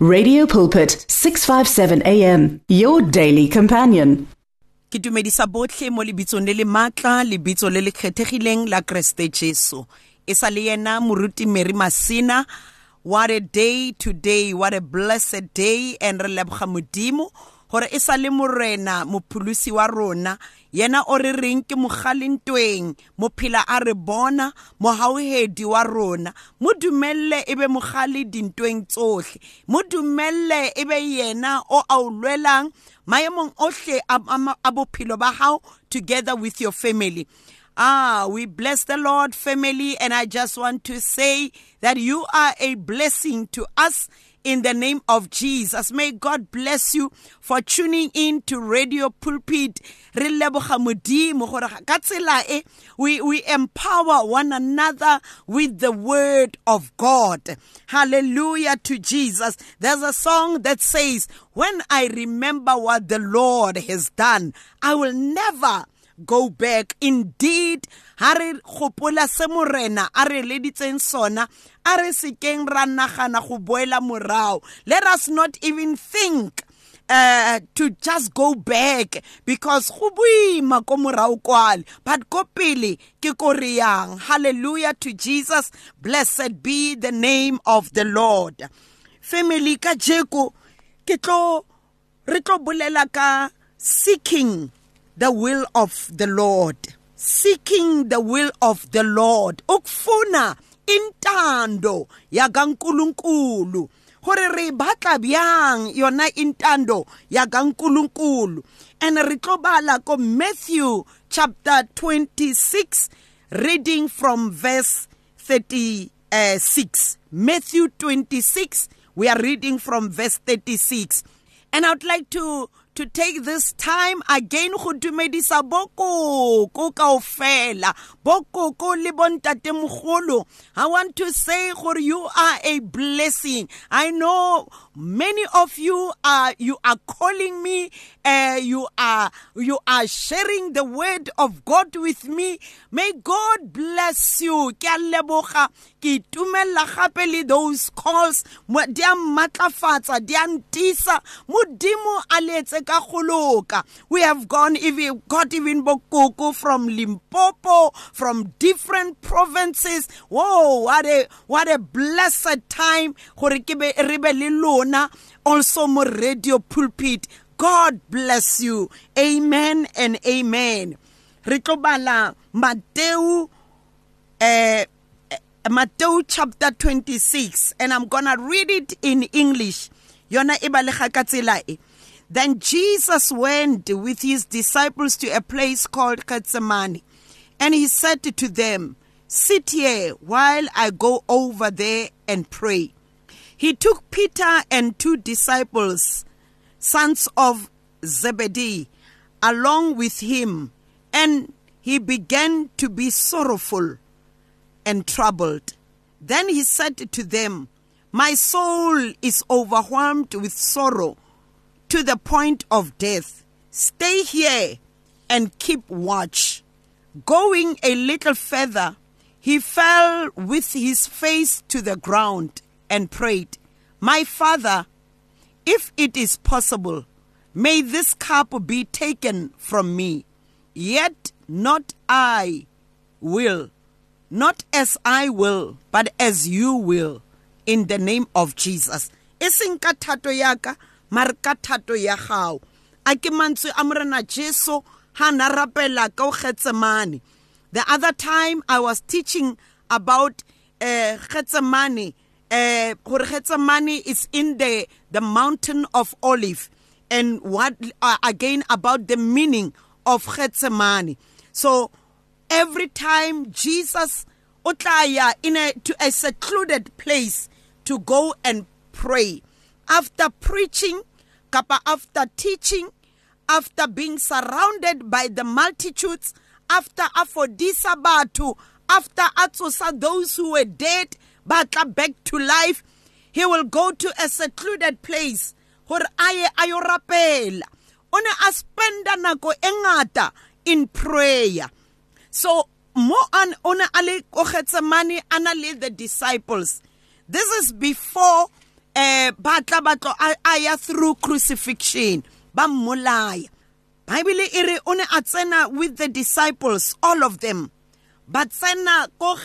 Radio Pulpit 657 AM your daily companion. ke dumedisa botlhe mo lebitsong le le maatla lebitso le le kgethegileng la kreste jesu e sa le yena moruti mary masina what a day today what a blessed day and re leboga modimo gore e sa le morena wa rona. Yena o re reng ke mogalentweng mophela a re bona mohauhedi wa rona. Mo dumelele e be mogale dintweng mo e be yena o a o lwelang maemong ohle a bophelo ba together with your family. Ah, we bless the Lord, family, and I just want to say that you are a blessing to us in the name of Jesus. May God bless you for tuning in to Radio Pulpit. We we empower one another with the word of God. Hallelujah to Jesus. There's a song that says, "When I remember what the Lord has done, I will never go back. Indeed ha re gopola se morena a re leditseng sona a re sekeng ra nagana go boela morao. Let us not even think uh, to just go back because go boima ko morao kwale. But ko pele ke ko re yang hallelujah to jesus. Blessed be the name of the lord. Family ka jeko ke tlo re tlo bolela ka seeking the will of the Lord. Seeking the will of the Lord. Ukufuna intando yakaNkuluNkulu. Gore re batla byang yona intando yakaNkuluNkulu? And re tlo bala ko Matthew chapter 26 reading from verse 36 Matthew 26 we are reading from verse 36 and I would like to to take this time again go dumedisa bokoko kaofela. Bokoko le bontatemogolo. I want to say gore you are a blessing. I know many of you are you are calling me uh, you are you are sharing the word of god with me. May god bless you. Ke a leboga. Ke itumella gape le those calls. Di a mmatlafatsa di a ntisa. Modimo a leetse ka goloka we have gone even got even bokoko from limpopo from different provinces. Whoa what a what a blessed time. Gore ke be re be le lona also mo radio pulpit god bless you amen and amen re tlo bala mateu eh Matthew chapter 26 and I'm going to read it in English. Yona tsela e. Then Jesus went with his disciples to a place called Gethsemane and he said to them, Sit here while I go over there and pray. He took Peter and two disciples, sons of Zebedee, along with him, and he began to be sorrowful and troubled. Then he said to them, My soul is overwhelmed with sorrow to the point of death. Stay here and keep watch. Going a little further, he fell with his face to the ground and prayed, My father, if it is possible, may this cup be taken from me. Yet not I will, not as I will, but as you will, in the name of Jesus. Ya rapela. The other time I was teaching about uh, uh, is in the, the mountain of Olive and what uh, again about the meaning of Gethsemane. So every time Jesus utlaya in a to a secluded place to go and pray after preaching kapa after teaching after being surrounded by the multitudes after afodisa batho after atsosa those who were dead batla back to life. He will go to a secluded place. Gore aye ayo rapela. O ne a spenda nako e ngata in prayer. So mo an o ne a le ko a na le the disciples. This is before eh batla batlo a ya through crucifixion. Ba mmolaya. Bible e re o ne a tsena with the disciples all of them. Ba tsena ko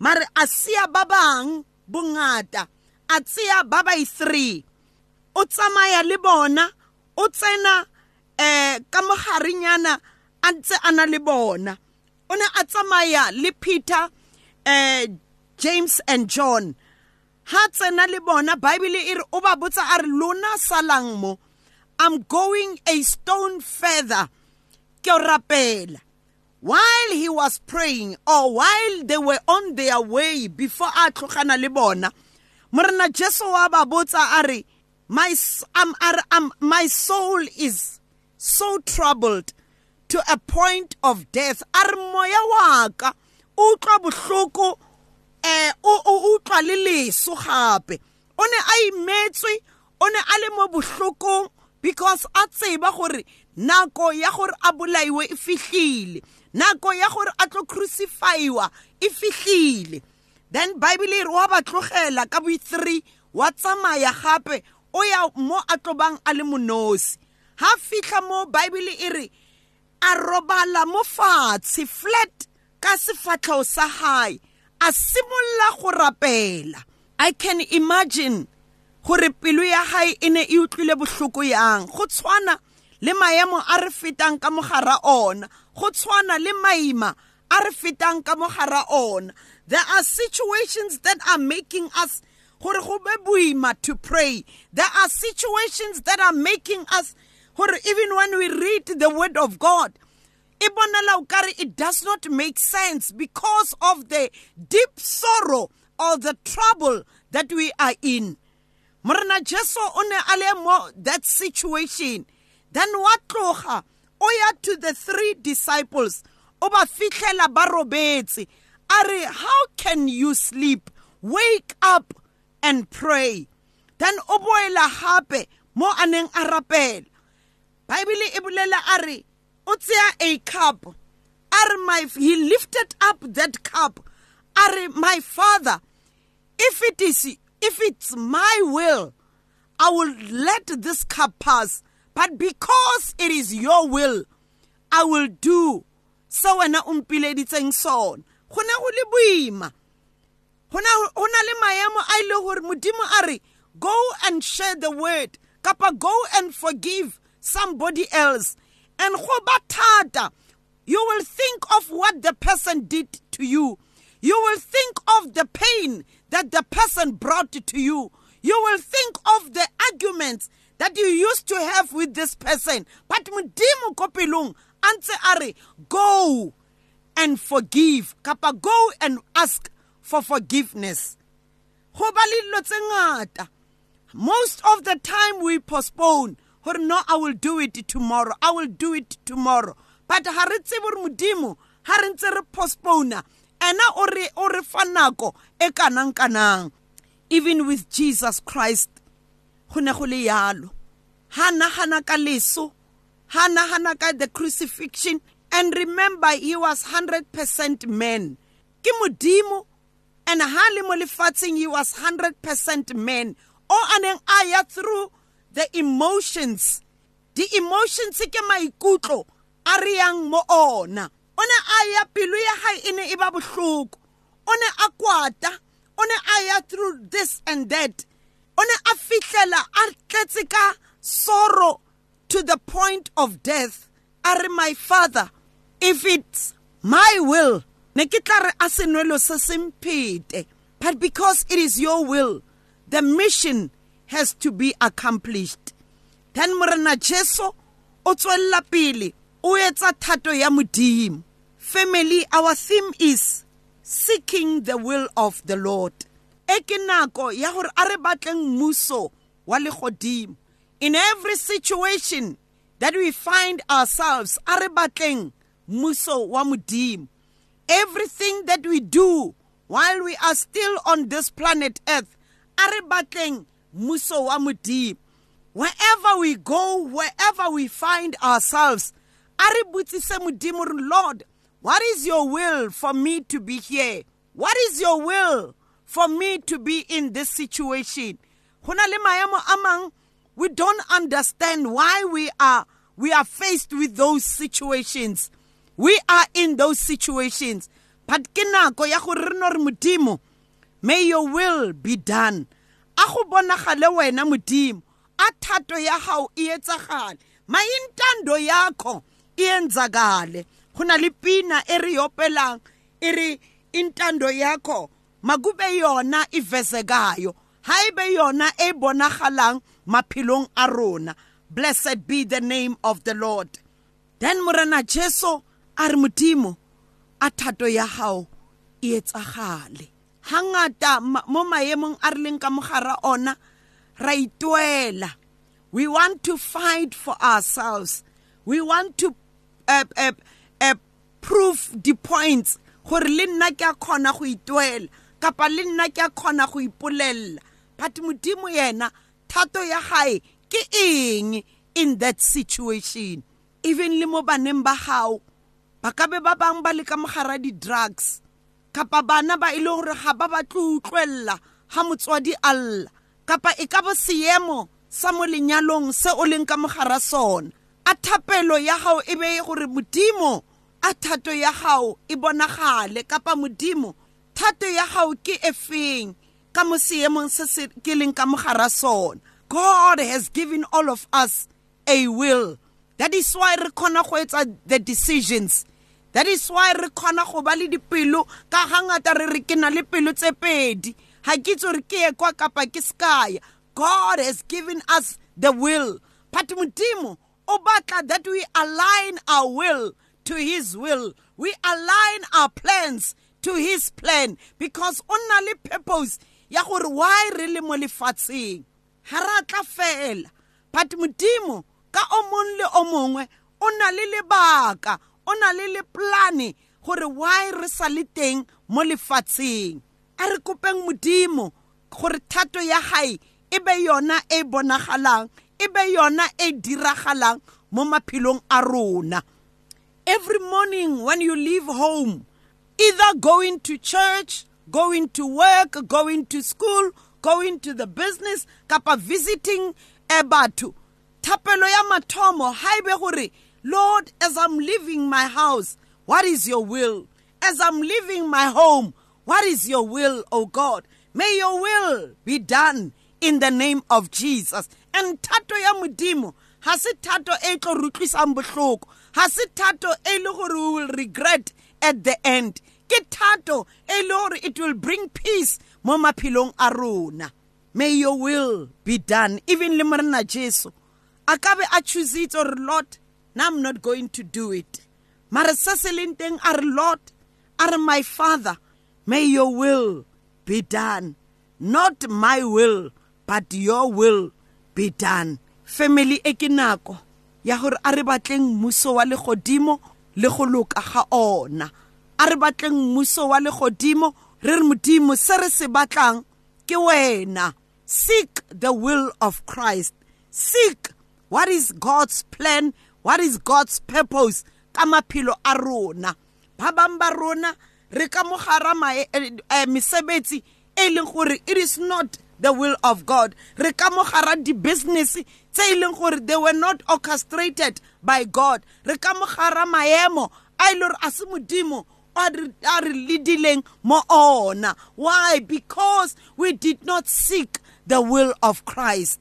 mare a sia ba bang bongata a tseya ba by three o tsamaya le bona o tsena eh ka mogarenyana a ntse a na le bona. O ne a tsamaya le peter eh james and john. Ha tsena le bona bible e re o ba botsa a re lona salang mo i'm going a stone further. Ke rapela. While he was praying or while they were on their way before a tlogana le bona morena jesu wa ba botsa a re my, um, um, soul is so troubled to a point of death. A re moya wa ka o utlwa bohloko eh o utlwa le leso gape. O ne a imetswe o ne a le mo bohlokong because a tseba gore nako ya gore a bolaiwe e fihlile. Nako ya gore a tlo crucifyiwa e fihlile. Then bible e re wa ba tlogela ka bo 3 wa tsamaya gape o ya mo a tlobang a le monosi. Ha fihla mo bible e re a robala mo fatshe flat ka sefatlhego sa hae a simolla go rapela. I can imagine gore pelo ya hae e ne e utlwile bohloko yang. Go tshwana le maemo a re fetang ka mogara ona. Go tshwana le maima a re fetang ka mogara ona. There are situations that are making us gore go be boima to pray. There are situations that are making us gore even when we read the word of god it does not make sense because of the deep sorrow or the trouble that we are in. Morena jesu o ne a that situation then wa tloga? O ya to the three disciples. O ba fitlhela ba robetse. A re how can you sleep? Wake up and pray. Then o boela gape mo a neng a rapela. Bible e bolela a re o tseya a cup. A re my he lifted up that cup. A re my father if it is if it's my will i will let this cup pass but because it is your will i will do. Se wena o mpileditseng sona. Go ne go le boima. Go le maemo a ile gore modimo go and share the word kapa go and forgive somebody else. And go ba thata. You will think of what the person did to you. You will think of the pain that the person brought to you. You will think of the arguments that you used to have with this person. But modimo ko pelong a go and forgive kapa go and ask for forgiveness. Go ba most of the time we postpone. Gore no i will do it tomorrow i will do it tomorrow. But ha re tsebe gore modimo ha re ntse re postpona ena even with jesus christ go ne go le yalo ha nagana ka leso ha nagana ka the crucifixion and remember he was 100% man. Ke modimo and ha le mo lefatsheng he was 100% man. O aneng a ya through the emotions. Di emotions ke maikutlo a re yang mo ona. O ne a ya pelo ya hae e ne e ba bohloko. O ne a kwata. O ne a ya through this and that. O ne a fihlela a tletse ka sorrow to the point of death. A re my father if it's my will ne ke tla re a senwelo se semphete but because it is your will the mission has to be accomplished. Then morena jesu o tswella pele o etsa thato ya modimo. Family our theme is seeking the will of the lord e ke nako ya gore a re batleng mmuso wa legodimo in every situation that we find ourselves a re batleng mmuso wa modimo. Everything that we do while we are still on this planet earth a re batleng mmuso wa modimo. Wherever we go wherever we find ourselves a re botsise modimo lord what is your will for me to be here? What is your will for me to be in this situation. Go na le we don't understand why we are we are faced with those situations. We are in those situations. But ke nako ya gore may your will be done. A go bonagale wena modimo a thato ya gago e etsagale maintando yakho e enzakale go na le pina e re yopelang e re intando yakho makube yona ivezekayo haibe yona e bonagalang maphelong a rona. Blessed be the name of the lord. Then morena jesu a re modimo a thato ya gago e etsagale. Hangata mo maemong a re leng ka mogara ona ra ituela. We want to fight for ourselves. We want to uh, uh, uh, prove the points gore le nna ke a kgona go ituela. Kapa le nna ke a kgona go ipolelela. But modimo yena thato ya gae ke eng in that situation? Even le mo baneng ba gago ba ka be ba bang ba le ka mogara di-drugs kapa bana ba e leng gore ga ba batle utlwelela ga motswadi a lla kapa e ka bo seemo sa mo lenyalong se o leng ka mogara sona. A thapelo ya gago e be gore modimo a thato ya gago e bonagale kapa modimo thato ya gago ke efeng ka mo seemong se se ke leng ka mogara sona. God has given all of us a will. That is why re kgona go etsa the decisions. That is why re kgona go ba le dipelo ka gangata re re ke na le pelo tse pedi. Ga ke gore ke ye kwa kapa ke sekaya god has given us the will. But modimo o batla that we align our will to his will. We align our plans to his plan because o na le purpose ya gore why re le mo lefatsheng. Ga ra tla fela. But modimo ka o mong le o mongwe o na le lebaka o na le le plane gore why re sa le teng mo lefatsheng. A re kopeng modimo gore thato ya gae e be yona e bonagalang e be yona e diragalang mo maphelong a rona. Every morning when you leave home either going to church going to work going to school going to the business kapa visiting e batho. Thapelo ya ha ebe gore lord as i'm leaving my house what is your will? As i'm leaving my home what is your will o god? May your will be done in the name of jesus. And tato ya modimo ha se thato e tlo rutlisang bohloko. Ha se e will regret at the end. Ke thato e le gore it will bring peace mo maphelong a rona. May your will be done. Even le morena jesu a ka be a choositse gore lord now i'm not going to do it. Mare se se leng teng a re lord a re my father may your will be done. Not my will but your will be done. Family e ke nako ya gore a re batleng mmuso wa legodimo le go loka ga ona. A re batleng mmuso wa legodimo re re modimo se re se batlang ke wena. Seek the will of christ. Seek what is god's plan what is god's purpose ka maphelo a rona. Ba bang ba rona re ka mogara eh, eh, eh, mesebetsi e leng gore it is not the will of god. Re ka di-business tse e gore they were not orchestrated by god. Re ka mogara maemo a ile gore a se a re ledileng mo ona. Why? Because we did not seek the will of christ.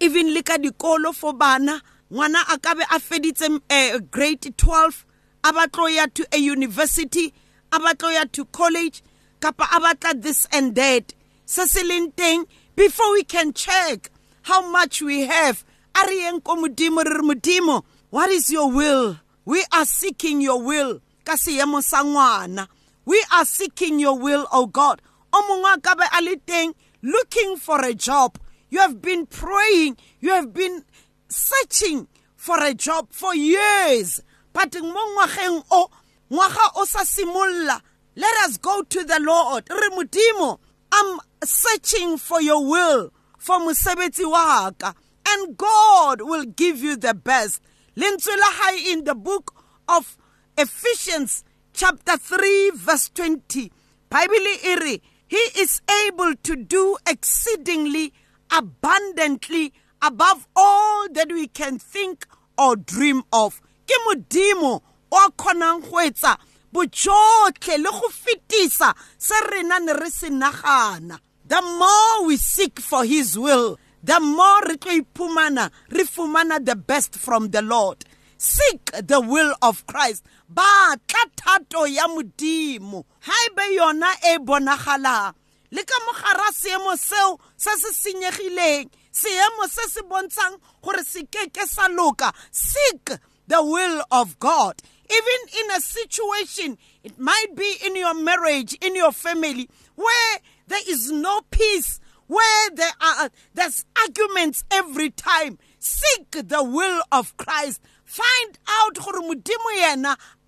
Even le ka dikolo for bana ngwana a ka be a feditse uh, grade 12 a ya to a university a ya to college kapa a this and that se se teng before we can check how much we have a re yeng ko modimo re re modimo? What is your will? We are seeking your will ka seemo sa ngwana. We are seeking your will o god. O mongwe a ka a le teng looking for a job. You have been praying you have been searching for a job for years. But mo ngwageng o ngwaga o sa simolla let us go to the lord. Re modimo i'm searching for your will for mosebetsi wa and god will give you the best lentswe la hae in the book of ephesians chapter 3 verse 20 bible re He is able to do exceedingly abundantly above all that we can think or dream of. Ke modimo o kgonang go etsa bojotlhe le go. The more we seek for his will, the more re tlo iphumana re fumana the best from the Lord. Seek the will of Christ. Ba tla thato ya modimo. Haebe yona e bonagalang le ka mogara seemo seo se se senyegileng seemo se se bontshang gore seek the will of god even in a situation it might be in your marriage in your family where there is no peace where there are there's arguments every time seek the will of christ find out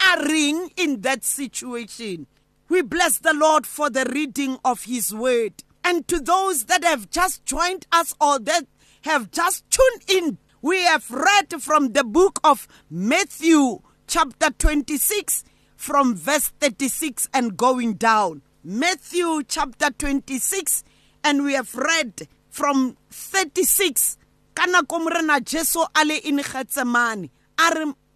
a ring in that situation we bless the Lord for the reading of His word. And to those that have just joined us or that have just tuned in, we have read from the book of Matthew, chapter 26, from verse 36 and going down. Matthew, chapter 26, and we have read from 36. Kana komrena Jesu ale in Gethsemane.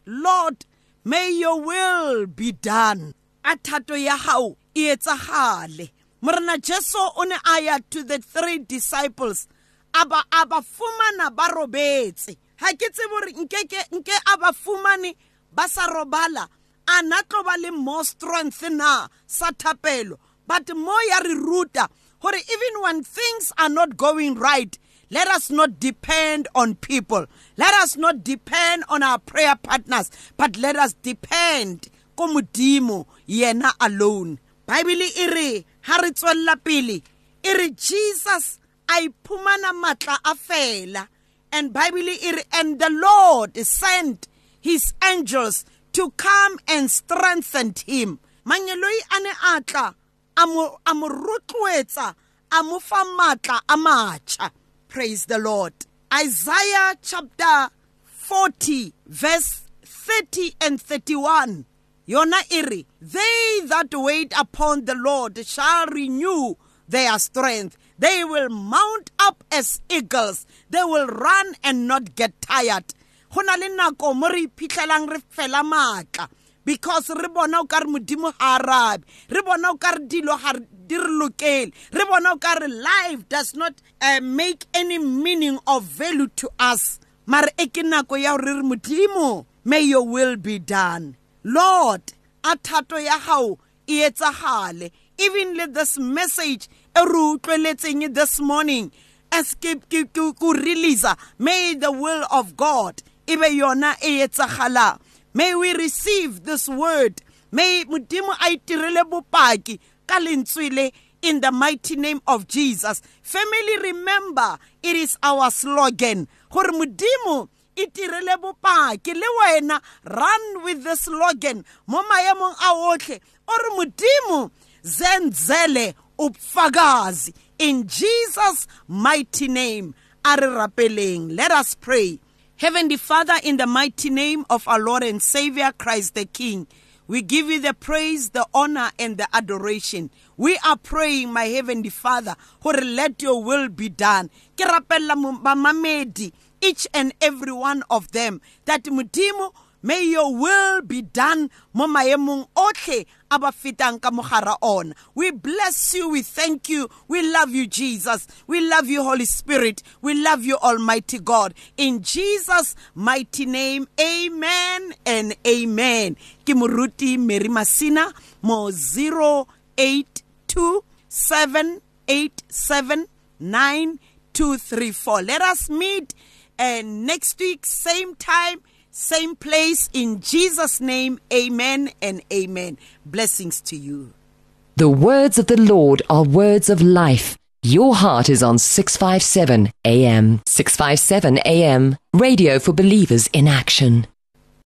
Lord, may your will be done a thato ya hao e etsagale morena jesu o ne a ya to the three disciples a ba a ba fumana ba robetse ha ke tsebe gore nkeke nke a ba fumane ba sa robala a na tlo ba le more strength na sa thapelo but mo ya re ruta even when things are not going right let us not depend on people. Let us not depend on our prayer partners, but let us depend ko modimo yena alone. Bible e re ha re pele jesus a iphumana matla a fela. And bible e re and the lord sent his angels to come and strengthen him. Manyeloi a ne a a mo rotloetsa a mo fa matla a matšha praise the lord. Isaiah chapter 40 verse 30 and 31 yona iri they that wait upon the lord shall renew their strength. They will mount up as eagles. They will run and not get tired. Go na le nako mo re iphitlhelang re fela maatla because re bona o ka re modimo ga arabe re bona o ka re dilo ga di re lokele re bona o ka re life does not uh, make any meaning of value to us mare e ke nako ya gore re re modimo may your will be done Lord, a thato ya hao e etsagale. Even let this message e re utlweletseng this morning as ke ke ke release may the will of God e be yona e etsagala. May we receive this word. May modimo a itirele bopaki ka lentswe in the mighty name of Jesus. Family remember it is our slogan. Gore modimo itirele bopaki le wena run with the slogan mo maemong a otlhe o re zenzele ubufakazi in Jesus mighty name a re rapeleng let us pray heavenly father in the mighty name of our lord and savior christ the king we give you the praise, the honor, and the adoration. We are praying, my heavenly Father, who let your will be done. Each and every one of them that modimo may your will be done mo maemong a ba fetang ka we bless you we thank you we love you jesus. We love you holy spirit. We love you almighty god. In jesus mighty name amen and amen. Ke moruti mary masina mo 082 787 9234 let us meet and next week, same time, same place. In Jesus' name, amen and amen. Blessings to you. The words of the Lord are words of life. Your heart is on 657 AM. 657 AM. Radio for believers in action.